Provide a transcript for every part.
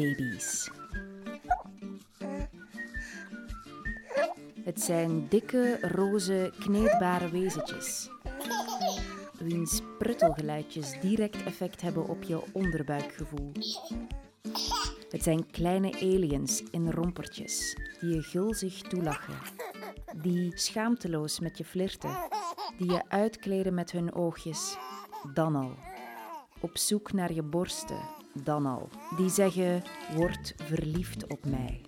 baby's. Het zijn dikke, roze, kneedbare wezentjes. Wiens pruttelgeluidjes direct effect hebben op je onderbuikgevoel. Het zijn kleine aliens in rompertjes die je gulzig toelachen. Die schaamteloos met je flirten. Die je uitkleden met hun oogjes. Dan al. Op zoek naar je borsten. Dan al. Die zeggen: Word verliefd op mij.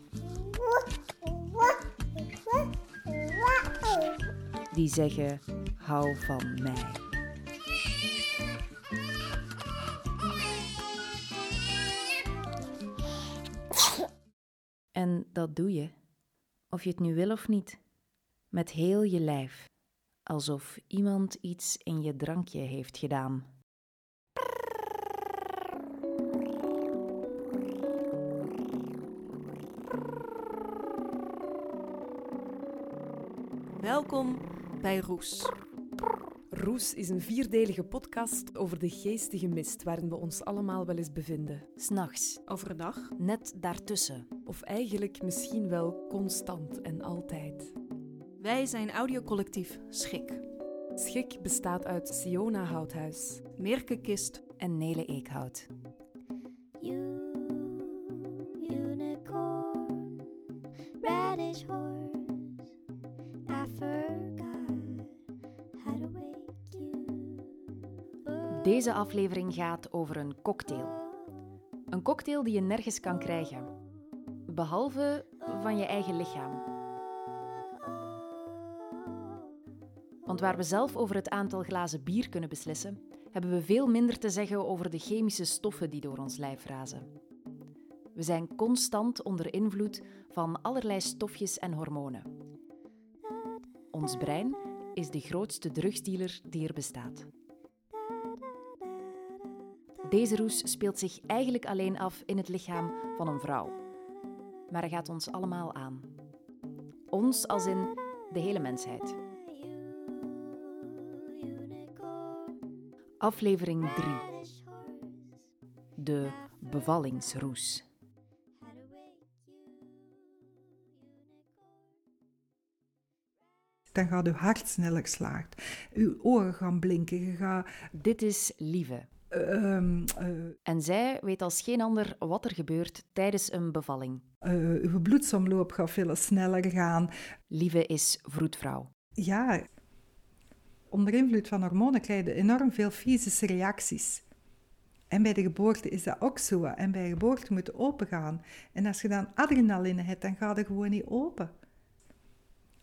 Die zeggen: Hou van mij. En dat doe je, of je het nu wil of niet, met heel je lijf, alsof iemand iets in je drankje heeft gedaan. Welkom bij Roes. Roes is een vierdelige podcast over de geestige mist waarin we ons allemaal wel eens bevinden. S'nachts, Overdag, net daartussen. of eigenlijk misschien wel constant en altijd. Wij zijn audiocollectief Schik. Schik bestaat uit Siona Houthuis, Merke Kist, En Nele Eekhout. You, unicorn, radish horse. Deze aflevering gaat over een cocktail. Een cocktail die je nergens kan krijgen. Behalve van je eigen lichaam. Want waar we zelf over het aantal glazen bier kunnen beslissen, hebben we veel minder te zeggen over de chemische stoffen die door ons lijf razen. We zijn constant onder invloed van allerlei stofjes en hormonen. Ons brein is de grootste drugsdealer die er bestaat. Deze roes speelt zich eigenlijk alleen af in het lichaam van een vrouw. Maar hij gaat ons allemaal aan. Ons als in de hele mensheid. Aflevering 3. Radish horse. De bevallingsroes. Dan gaat uw hart sneller slaagt. Uw ogen gaan blinken. Je gaat, Dit is Lieve. Ehm, eh, En zij weet als geen ander wat er gebeurt tijdens een bevalling. eh, uw bloedsomloop gaat veel sneller gaan. Lieve is vroedvrouw. Ja, onder invloed van hormonen krijg je enorm veel fysische reacties. En bij de geboorte is dat ook zo. En bij geboorte moet je open gaan. En als je dan adrenaline hebt, dan gaat het gewoon niet open.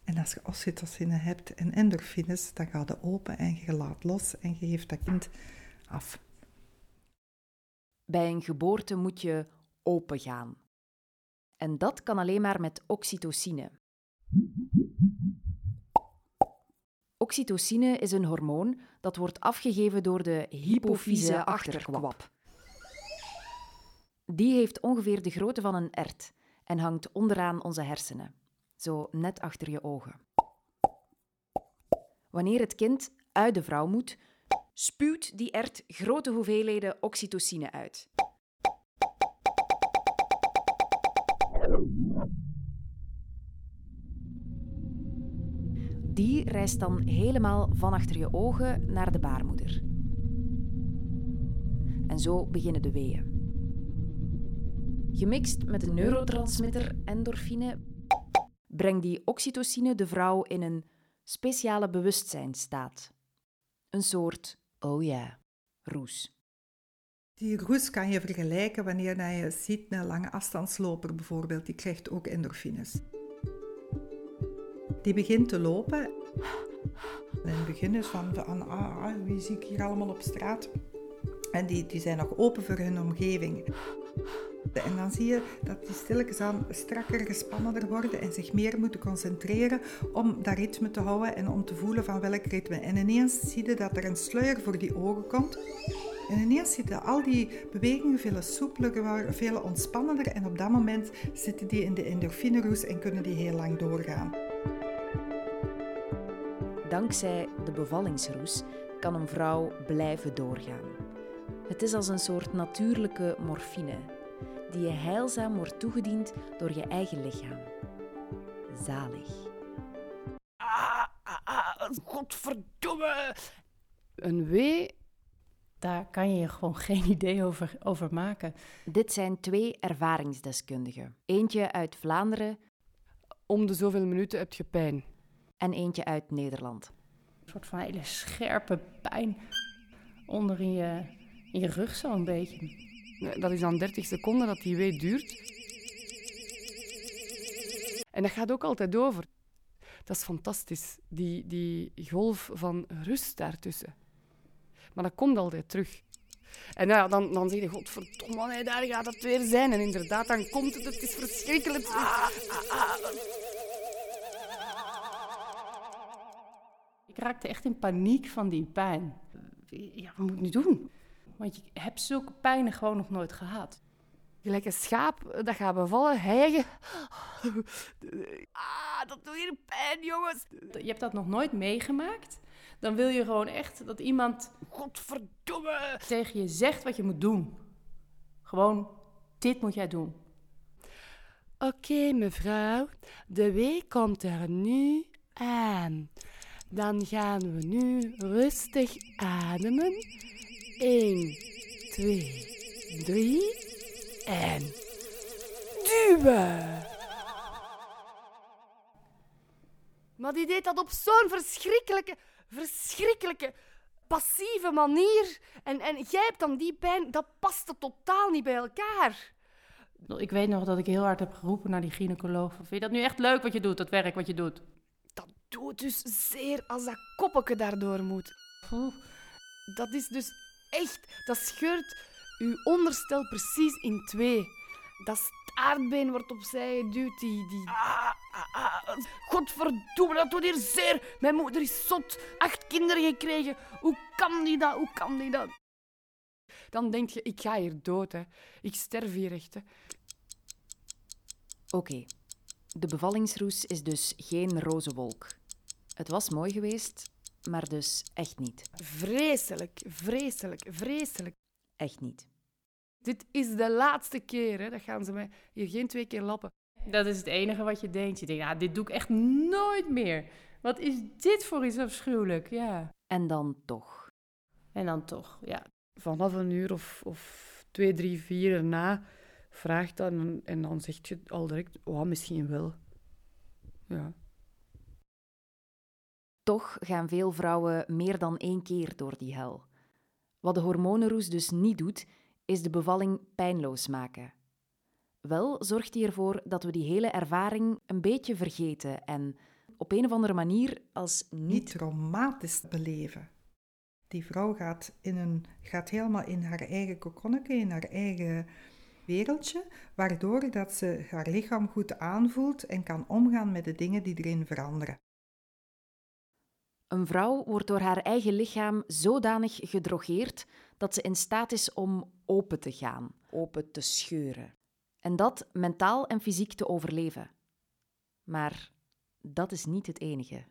En als je oxytocine hebt en endorfines, dan gaat het open en je laat los en je geeft dat kind af. Bij een geboorte moet je open gaan. En dat kan alleen maar met oxytocine. Oxytocine is een hormoon dat wordt afgegeven door de hypofyse achterkwap. Die heeft ongeveer de grootte van een ert en hangt onderaan onze hersenen, zo net achter je ogen. Wanneer het kind uit de vrouw moet, spuwt die ert grote hoeveelheden oxytocine uit. Die reist dan helemaal van achter je ogen naar de baarmoeder. En zo beginnen de weeën. Gemixt met de neurotransmitter endorfine brengt die oxytocine de vrouw in een speciale bewustzijnstaat. Een soort, oh ja, roes. Die roes kan je vergelijken wanneer je ziet een lange afstandsloper bijvoorbeeld, die krijgt ook endorfines. Die begint te lopen. En in het begin van, van ah, ah, wie zie ik hier allemaal op straat? En die, die zijn nog open voor hun omgeving. En dan zie je dat die stilletjes aan strakker, gespannender worden en zich meer moeten concentreren om dat ritme te houden en om te voelen van welk ritme. En ineens zie je dat er een sluier voor die ogen komt. En ineens zitten al die bewegingen veel soepeler, veel ontspannender en op dat moment zitten die in de endorfineroes en kunnen die heel lang doorgaan. Dankzij de bevallingsroes kan een vrouw blijven doorgaan. Het is als een soort natuurlijke morfine. Die je heilzaam wordt toegediend door je eigen lichaam. Zalig. Ah, ah, ah, godverdomme. Een wee? Daar kan je je gewoon geen idee over, over maken. Dit zijn twee ervaringsdeskundigen. Eentje uit Vlaanderen Om de zoveel minuten heb je pijn. en eentje uit Nederland. Een soort van hele scherpe pijn onder in je, in je rug zo'n beetje. Dat is dan 30 seconden dat die wee duurt. En dat gaat ook altijd over. Dat is fantastisch, die, die golf van rust daartussen. Maar dat komt altijd terug. En ja, dan, dan zeg je, godverdomme, nee, daar gaat het weer zijn. En inderdaad, dan komt het, het is verschrikkelijk. Ik raakte echt in paniek van die pijn. Ja, wat moet ik nu doen? Want je hebt zulke pijnen gewoon nog nooit gehad. Gelijk een schaap dat gaat bevallen, hijgen. Ah, dat doet hier pijn, jongens. Je hebt dat nog nooit meegemaakt. Dan wil je gewoon echt dat iemand Godverdomme. tegen je zegt wat je moet doen. Gewoon, dit moet jij doen. Oké, mevrouw, de week komt er nu aan. Dan gaan we nu rustig ademen. 1, 2, 3 en duwen. Maar die deed dat op zo'n verschrikkelijke, verschrikkelijke, passieve manier. En, en jij hebt dan die pijn, dat paste totaal niet bij elkaar. Ik weet nog dat ik heel hard heb geroepen naar die gynaecoloog. Vind je dat nu echt leuk wat je doet, dat werk wat je doet? Dat doet dus zeer als dat koppeke daardoor moet. Oeh. Dat is dus echt, dat scheurt uw onderstel precies in twee. Dat staartbeen wordt opzij geduwd, die... die... Ah, ah, ah. Godverdomme, dat doet hier zeer. Mijn moeder is zot, acht kinderen gekregen. Hoe kan die dat, hoe kan die dat? Dan denk je, ik ga hier dood, hè. Ik sterf hier echt, hè. Oké, de bevallingsroes is dus geen roze wolk. Het was mooi geweest, maar dus echt niet. Vreselijk, vreselijk, vreselijk. Echt niet. Dit is de laatste keer, hè. Dat gaan ze mij hier geen twee keer lappen. Dat is het enige wat je denkt. Je denkt, ja, dit doe ik echt nooit meer. Wat is dit voor iets afschuwelijk? Ja. En dan toch. En dan toch, ja. vanaf een uur of, of twee, drie, vier erna vraagt dat en, en dan zegt je al direct, oh, misschien wel. Ja. Toch gaan veel vrouwen meer dan één keer door die hel. Wat de hormonenroes dus niet doet, is de bevalling pijnloos maken. Wel zorgt die ervoor dat we die hele ervaring een beetje vergeten en op een of andere manier als Niet niet traumatisch beleven. Die vrouw gaat, in een, gaat helemaal in haar eigen kokonnetje, in haar eigen wereldje, waardoor dat ze haar lichaam goed aanvoelt en kan omgaan met de dingen die erin veranderen. Een vrouw wordt door haar eigen lichaam zodanig gedrogeerd dat ze in staat is om open te gaan, open te scheuren. En dat mentaal en fysiek te overleven. Maar dat is niet het enige.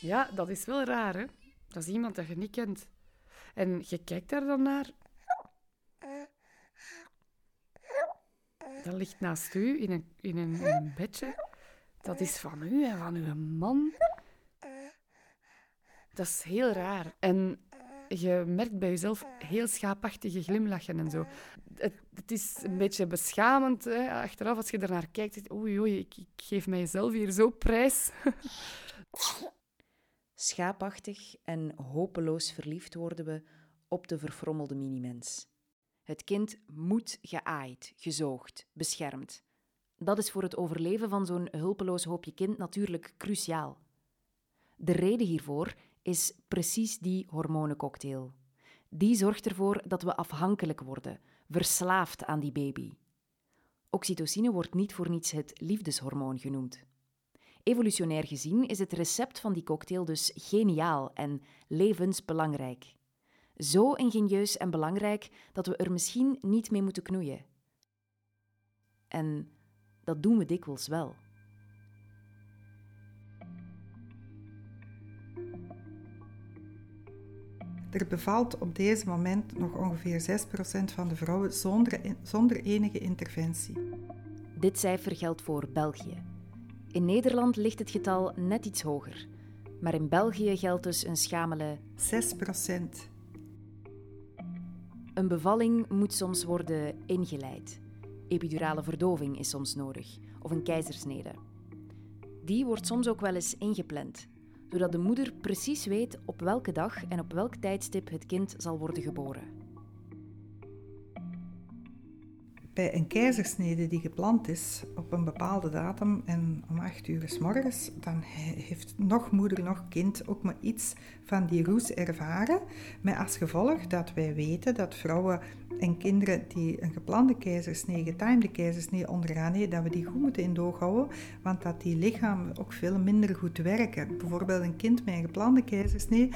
ja, dat is wel raar, hè. Dat is iemand dat je niet kent. En je kijkt daar dan naar. Dat ligt naast u in een, in een, bedje. Dat is van u en van uw man. Dat is heel raar. En je merkt bij jezelf heel schaapachtige glimlachen en zo. Het, het is een beetje beschamend hè, achteraf als je ernaar kijkt. Oei, oei, ik, ik geef mijzelf hier zo prijs. Schaapachtig en hopeloos verliefd worden we op de verfrommelde minimens. Het kind moet geaaid, gezoogd, beschermd. Dat is voor het overleven van zo'n hulpeloos hoopje kind natuurlijk cruciaal. De reden hiervoor is precies die hormonencocktail. Die zorgt ervoor dat we afhankelijk worden, verslaafd aan die baby. Oxytocine wordt niet voor niets het liefdeshormoon genoemd. Evolutionair gezien is het recept van die cocktail dus geniaal en levensbelangrijk. Zo ingenieus en belangrijk dat we er misschien niet mee moeten knoeien. En dat doen we dikwijls wel. Er bevalt op deze moment nog ongeveer 6% van de vrouwen zonder, zonder enige interventie. Dit cijfer geldt voor België. In Nederland ligt het getal net iets hoger. Maar in België geldt dus een schamele 6%. Een bevalling moet soms worden ingeleid. Epidurale verdoving is soms nodig, of een keizersnede. Die wordt soms ook wel eens ingepland, zodat de moeder precies weet op welke dag en op welk tijdstip het kind zal worden geboren. Bij een keizersnede die gepland is op een bepaalde datum en om 8 uur s morgens, dan heeft nog moeder, nog kind ook maar iets van die roes ervaren. Met als gevolg dat wij weten dat vrouwen en kinderen die een geplande keizersnee, getimede keizersnee ondergaan, dat we die goed moeten in doog houden, want dat die lichamen ook veel minder goed werken. Bijvoorbeeld een kind met een geplande keizersnee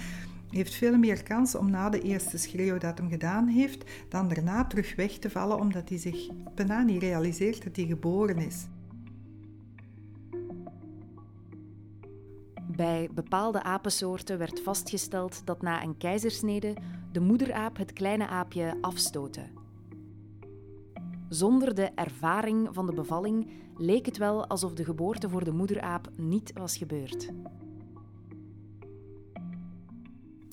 heeft veel meer kans om na de eerste schreeuw dat hem gedaan heeft, dan daarna terug weg te vallen omdat hij zich bijna niet realiseert dat hij geboren is. Bij bepaalde apensoorten werd vastgesteld dat na een keizersnede de moederaap het kleine aapje afstootte. Zonder de ervaring van de bevalling leek het wel alsof de geboorte voor de moederaap niet was gebeurd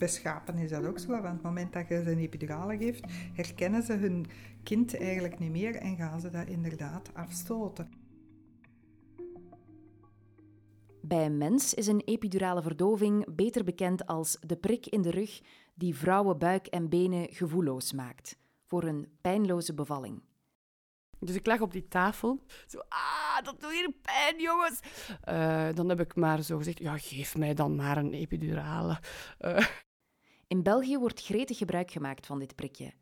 bij schapen is dat ook zo. Want op het moment dat je ze een epidurale geeft, herkennen ze hun kind eigenlijk niet meer en gaan ze dat inderdaad afstoten. Bij een mens is een epidurale verdoving beter bekend als de prik in de rug die vrouwen buik en benen gevoelloos maakt voor een pijnloze bevalling. Dus ik lag op die tafel. Zo, ah, dat doet hier pijn, jongens. Uh, dan heb ik maar zo gezegd, ja, geef mij dan maar een epidurale. Uh, in België wordt gretig gebruik gemaakt van dit prikje. 70%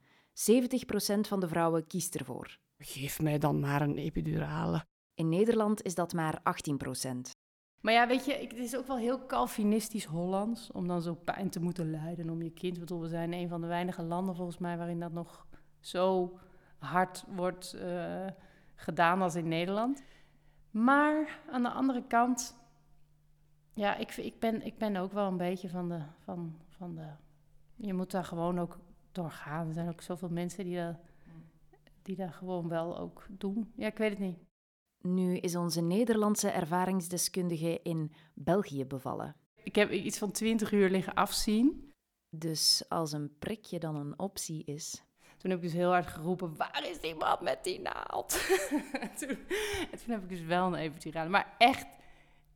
van de vrouwen kiest ervoor. Geef mij dan maar een epidurale. In Nederland is dat maar 18%. Maar ja, weet je, het is ook wel heel Calvinistisch Hollands om dan zo pijn te moeten lijden om je kind. We zijn een van de weinige landen volgens mij waarin dat nog zo hard wordt uh, gedaan als in Nederland. Maar aan de andere kant, ja, ik, ik, ben, ik ben ook wel een beetje van de, van, van de je moet daar gewoon ook doorgaan. Er zijn ook zoveel mensen die dat, die dat gewoon wel ook doen. Ja, ik weet het niet. Nu is onze Nederlandse ervaringsdeskundige in België bevallen. Ik heb iets van 20 uur liggen afzien. Dus als een prikje dan een optie is. Toen heb ik dus heel hard geroepen: waar is die man met die naald? toen, en toen heb ik dus wel een epidurale. Maar echt,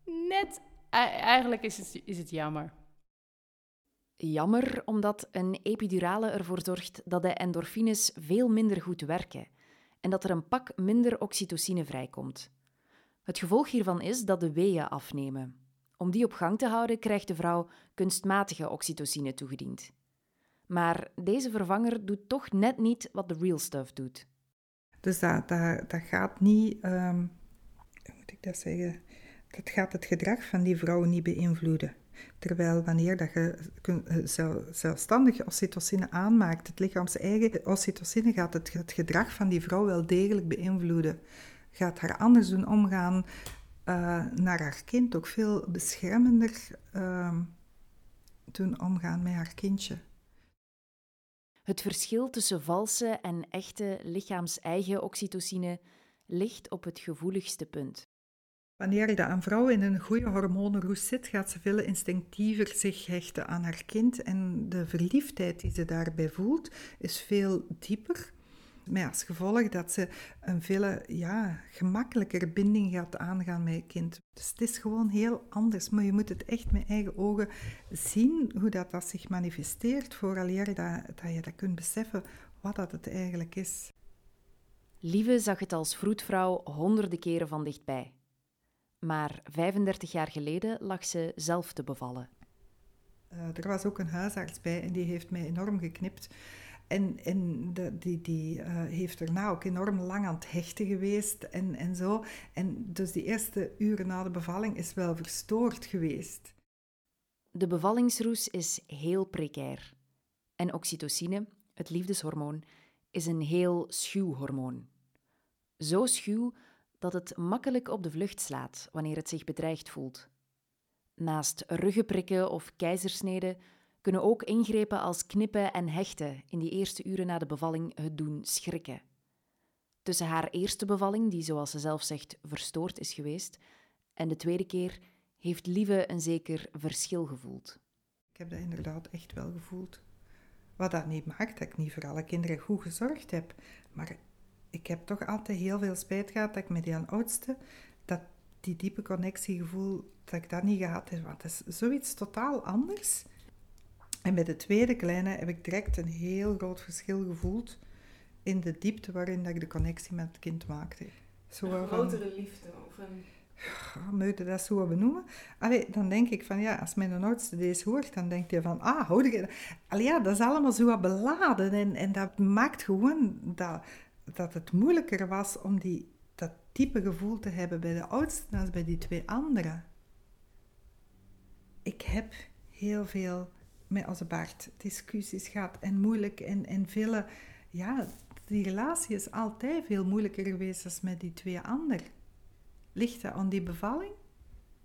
net, eigenlijk is het, is het jammer. Jammer omdat een epidurale ervoor zorgt dat de endorfines veel minder goed werken en dat er een pak minder oxytocine vrijkomt. Het gevolg hiervan is dat de weeën afnemen. Om die op gang te houden krijgt de vrouw kunstmatige oxytocine toegediend. Maar deze vervanger doet toch net niet wat de real stuff doet. Dus dat, dat, gaat niet, um, hoe moet ik dat zeggen, dat gaat het gedrag van die vrouw niet beïnvloeden. Terwijl wanneer dat je eh, zelfstandig oxytocine aanmaakt, het lichaams eigen oxytocine gaat het, gedrag van die vrouw wel degelijk beïnvloeden. Gaat haar anders doen omgaan uh, naar haar kind, ook veel beschermender uh, doen omgaan met haar kindje. Het verschil tussen valse en echte lichaams-eigen oxytocine ligt op het gevoeligste punt. Wanneer een vrouw in een goede hormonenroes zit, gaat ze veel instinctiever zich hechten aan haar kind. En de verliefdheid die ze daarbij voelt, is veel dieper. Met als gevolg dat ze een veel ja, gemakkelijker binding gaat aangaan met je kind. Dus het is gewoon heel anders. Maar je moet het echt met eigen ogen zien hoe dat, dat zich manifesteert, vooraleer dat, dat je dat kunt beseffen wat dat het eigenlijk is. Lieve zag het als vroedvrouw honderden keren van dichtbij. Maar 35 jaar geleden lag ze zelf te bevallen. Uh, er was ook een huisarts bij en die heeft mij enorm geknipt. En, en de, die, die uh, heeft erna ook enorm lang aan het hechten geweest en, en zo. En dus die eerste uren na de bevalling is wel verstoord geweest. De bevallingsroes is heel precair. En oxytocine, het liefdeshormoon, is een heel schuw hormoon. Zo schuw dat het makkelijk op de vlucht slaat wanneer het zich bedreigd voelt. Naast ruggenprikken of keizersneden kunnen ook ingrepen als knippen en hechten in die eerste uren na de bevalling het doen schrikken. Tussen haar eerste bevalling, die zoals ze zelf zegt verstoord is geweest, en de tweede keer heeft Lieve een zeker verschil gevoeld. Ik heb dat inderdaad echt wel gevoeld. Wat dat niet maakt dat ik niet voor alle kinderen goed gezorgd heb. Maar ik heb toch altijd heel veel spijt gehad dat ik met die oudste, dat die diepe connectiegevoel, dat ik dat niet gehad heb. Want dat is zoiets totaal anders. En bij de tweede kleine heb ik direct een heel groot verschil gevoeld in de diepte waarin dat ik de connectie met het kind maakte. Zo Een van- grotere liefde of een... Moet je dat zo benoemen? Allee, dan denk ik van ja, als mijn oudste deze hoort, dan denkt hij van ah, houd je... Allee, ja, dat is allemaal zo wat beladen en, en dat maakt gewoon dat, dat het moeilijker was om die, dat type gevoel te hebben bij de oudste dan bij die twee anderen. Ik heb heel veel met onze Bart discussies gehad en moeilijk en, en vele... Ja, die relatie is altijd veel moeilijker geweest dan met die twee anderen. Ligt dat aan die bevalling?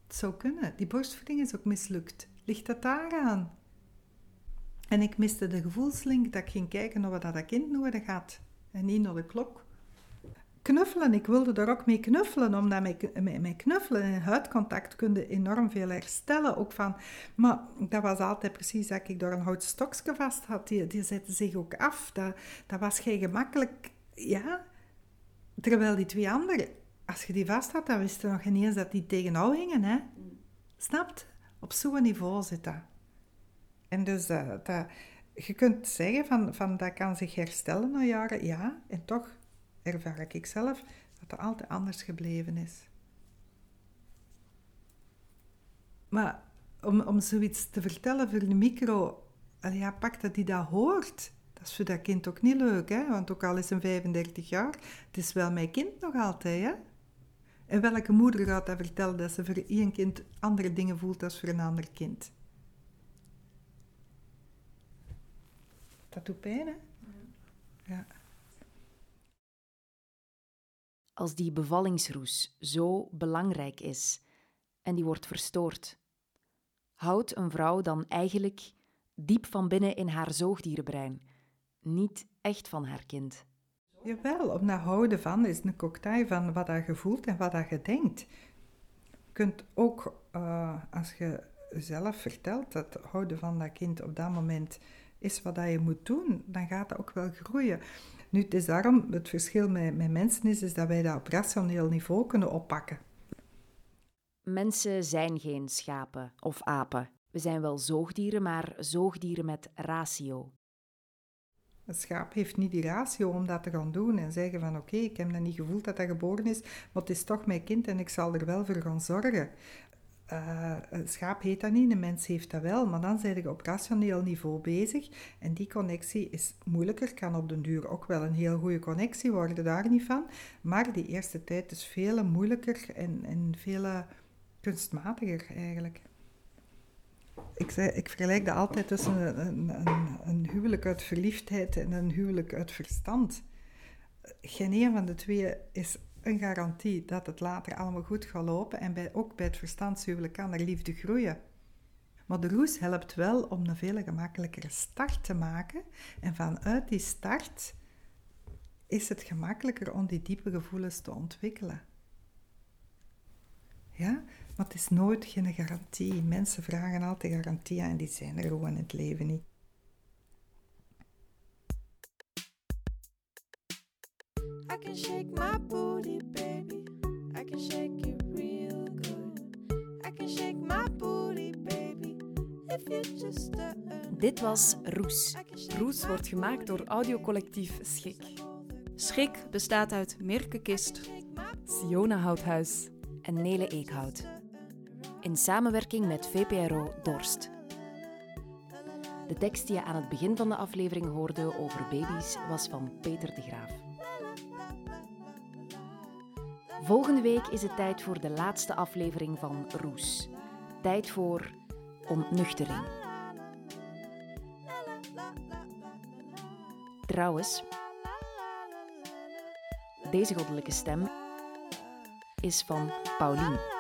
Het zou kunnen. Die borstvoeding is ook mislukt. Ligt dat daaraan? En ik miste de gevoelslink dat ik ging kijken naar wat dat kind nodig had. En niet naar de klok. Knuffelen. Ik wilde daar ook mee knuffelen. Omdat met, knuffelen en huidcontact kun je enorm veel herstellen. Ook van, maar dat was altijd precies dat ik door een houten stokje vast had. Die, die zette zich ook af. Dat, dat was geen gemakkelijk... Ja. Terwijl die twee anderen als je die vast had, dan wist je nog niet eens dat die tegen jou hingen. Hè? Snapt? Op zo'n niveau zit dat. En dus eh, dat, je kunt zeggen van, van dat kan zich herstellen na jaren, ja. En toch ervaar ik zelf dat het altijd anders gebleven is. Maar om, om zoiets te vertellen voor de micro, ja, pak dat die dat hoort. Dat is voor dat kind ook niet leuk, hè? want ook al is hij 35 jaar, het is wel mijn kind nog altijd. Hè? En welke moeder gaat dat vertellen dat ze voor één kind andere dingen voelt dan voor een ander kind? Dat doet pijn, hè? Ja. Als die bevallingsroes zo belangrijk is en die wordt verstoord, houdt een vrouw dan eigenlijk diep van binnen in haar zoogdierenbrein niet echt van haar kind? Jawel, om dat houden van is een cocktail van wat dat je voelt en wat dat je denkt. Je kunt ook, eh, als je zelf vertelt dat het houden van dat kind op dat moment is wat dat je moet doen, dan gaat dat ook wel groeien. Nu, het is daarom, het verschil met, met mensen is, is dat wij dat op rationeel niveau kunnen oppakken. Mensen zijn geen schapen of apen. We zijn wel zoogdieren, maar zoogdieren met ratio. Een schaap heeft niet die ratio om dat te gaan doen en zeggen van oké, ik heb dat niet gevoeld dat dat geboren is, maar het is toch mijn kind en ik zal er wel voor gaan zorgen. Eh, een schaap heeft dat niet, een mens heeft dat wel, maar dan zijn je op rationeel niveau bezig en die connectie is moeilijker, kan op den duur ook wel een heel goede connectie worden, daar niet van, maar die eerste tijd is veel moeilijker en, en veel kunstmatiger eigenlijk. Ik, zei, ik vergelijk dat altijd tussen een, een, een huwelijk uit verliefdheid en een huwelijk uit verstand. Geen een van de twee is een garantie dat het later allemaal goed gaat lopen. En bij, ook bij het verstandshuwelijk kan er liefde groeien. Maar de roes helpt wel om een veel gemakkelijkere start te maken. En vanuit die start is het gemakkelijker om die diepe gevoelens te ontwikkelen. Ja, maar het is nooit geen garantie. Mensen vragen altijd garantie en die zijn er gewoon in het leven niet. Can shake my booty, baby. I can shake it real good. I can shake my booty, baby. If you just. Dit was Roes. Roes wordt gemaakt door audiocollectief Schik. Schik bestaat uit Mirke Kist, Siona Houthuis. en Nele Eekhout. In samenwerking met VPRO Dorst. De tekst die je aan het begin van de aflevering hoorde over baby's was van Peter de Graaf. Volgende week is het tijd voor de laatste aflevering van Roes. Tijd voor ontnuchtering. Trouwens, deze goddelijke stem is van Paulien.